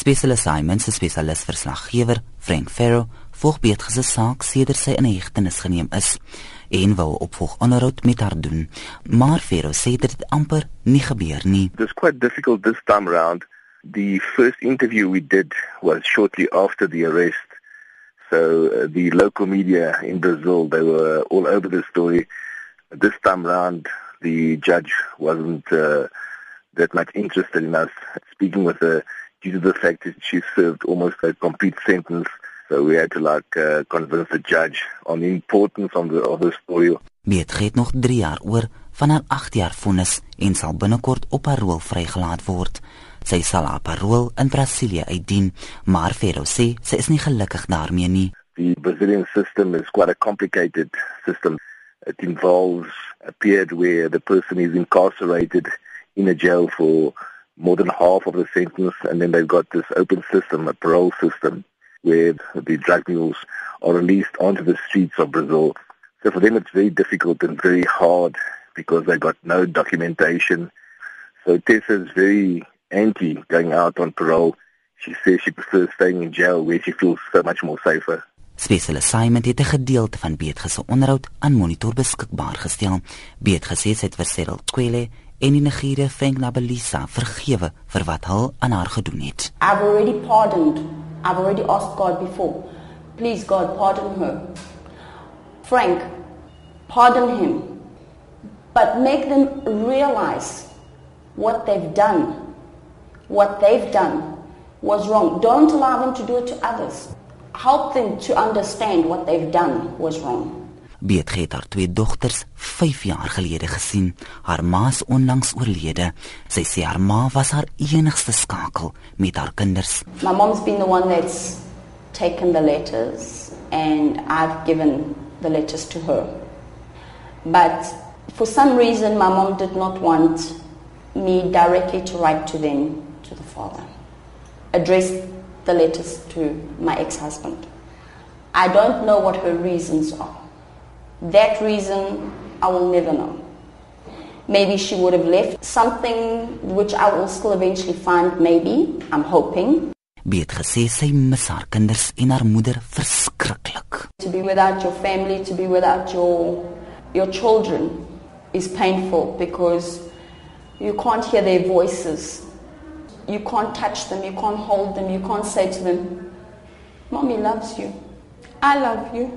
Spesialis Simons se spesialis verslaggewer, Frank Ferro, volg Beatrice se saak sedert sy in hegtenis geneem is en wou opvolg onderhoud met haar doen. Maar Ferro sê dit amper nie gebeur nie. It was quite difficult this time around. The first interview we did was shortly after the arrest. So uh, the local media in Brazil, they were all over the story. This time around, the judge wasn't uh, that much interested in us speaking with her due to the fact that she served almost a complete sentence. So we had to like uh, convince the judge on the importance of the, of the story. Beet het nog 3 jaar oor van haar 8 jaar vonnis en sal binnekort op parol vrygelaat word. Sy sal haar parol in Brasilië uitdien, maar Ferro sê sy is nie gelukkig daarmee nie. The Brazilian system is quite a complicated system. It involves a period where the person is incarcerated in a jail for more than half of the sentence, and then they've got this open system, a parole system, where the drug mules are released onto the streets of Brazil. So for them, it's very difficult and very hard because they've got no documentation. So Tessa is very anti going out on parole. She says she prefers staying in jail where she feels so much more safer. Special Assignment het 'n gedeelte van Beetge se onderhoud aan Monitor beskikbaar gestel. Beetge sê sy het vir Cyril Kwele en die Nigerië Frank Nabelisa vergewe vir wat hy aan haar gedoen het. I've already pardoned. I've already asked God before. Please God pardon her. Frank, pardon him. But make them realize what they've done. What they've done was wrong. Don't allow them to do it to others. Help them to understand what they've done was wrong. Beet het haar twee dogters 5 jaar gelede gesien. Haar ma is onlangs oorlede. Sy sê haar ma was haar enigste skakel met haar kinders. My mom's been the one that's taken the letters and I've given the letters to her. But for some reason my mom did not want me directly to write to them to the father. Address the letters to my ex-husband. I don't know what her reasons are. That reason I will never know. Maybe she would have left something which I will still eventually find maybe. I'm hoping. Beet gesê sy mis haar kinders en haar moeder verskriklik. To be without your family, to be without your your children is painful because you can't hear their voices. You can't touch them, you can't hold them, you can't say to them, "Mommy loves you. I love you."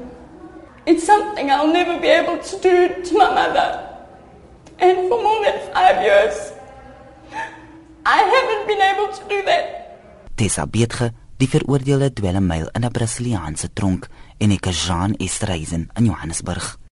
It's something I'll never be able to do to my mother. And for more than five years, I haven't been able to do that. Tessa Beetge, die veroordeelde dwelm myl in 'n Brasiliaanse tronk en ek Jean Estreisen in Johannesburg.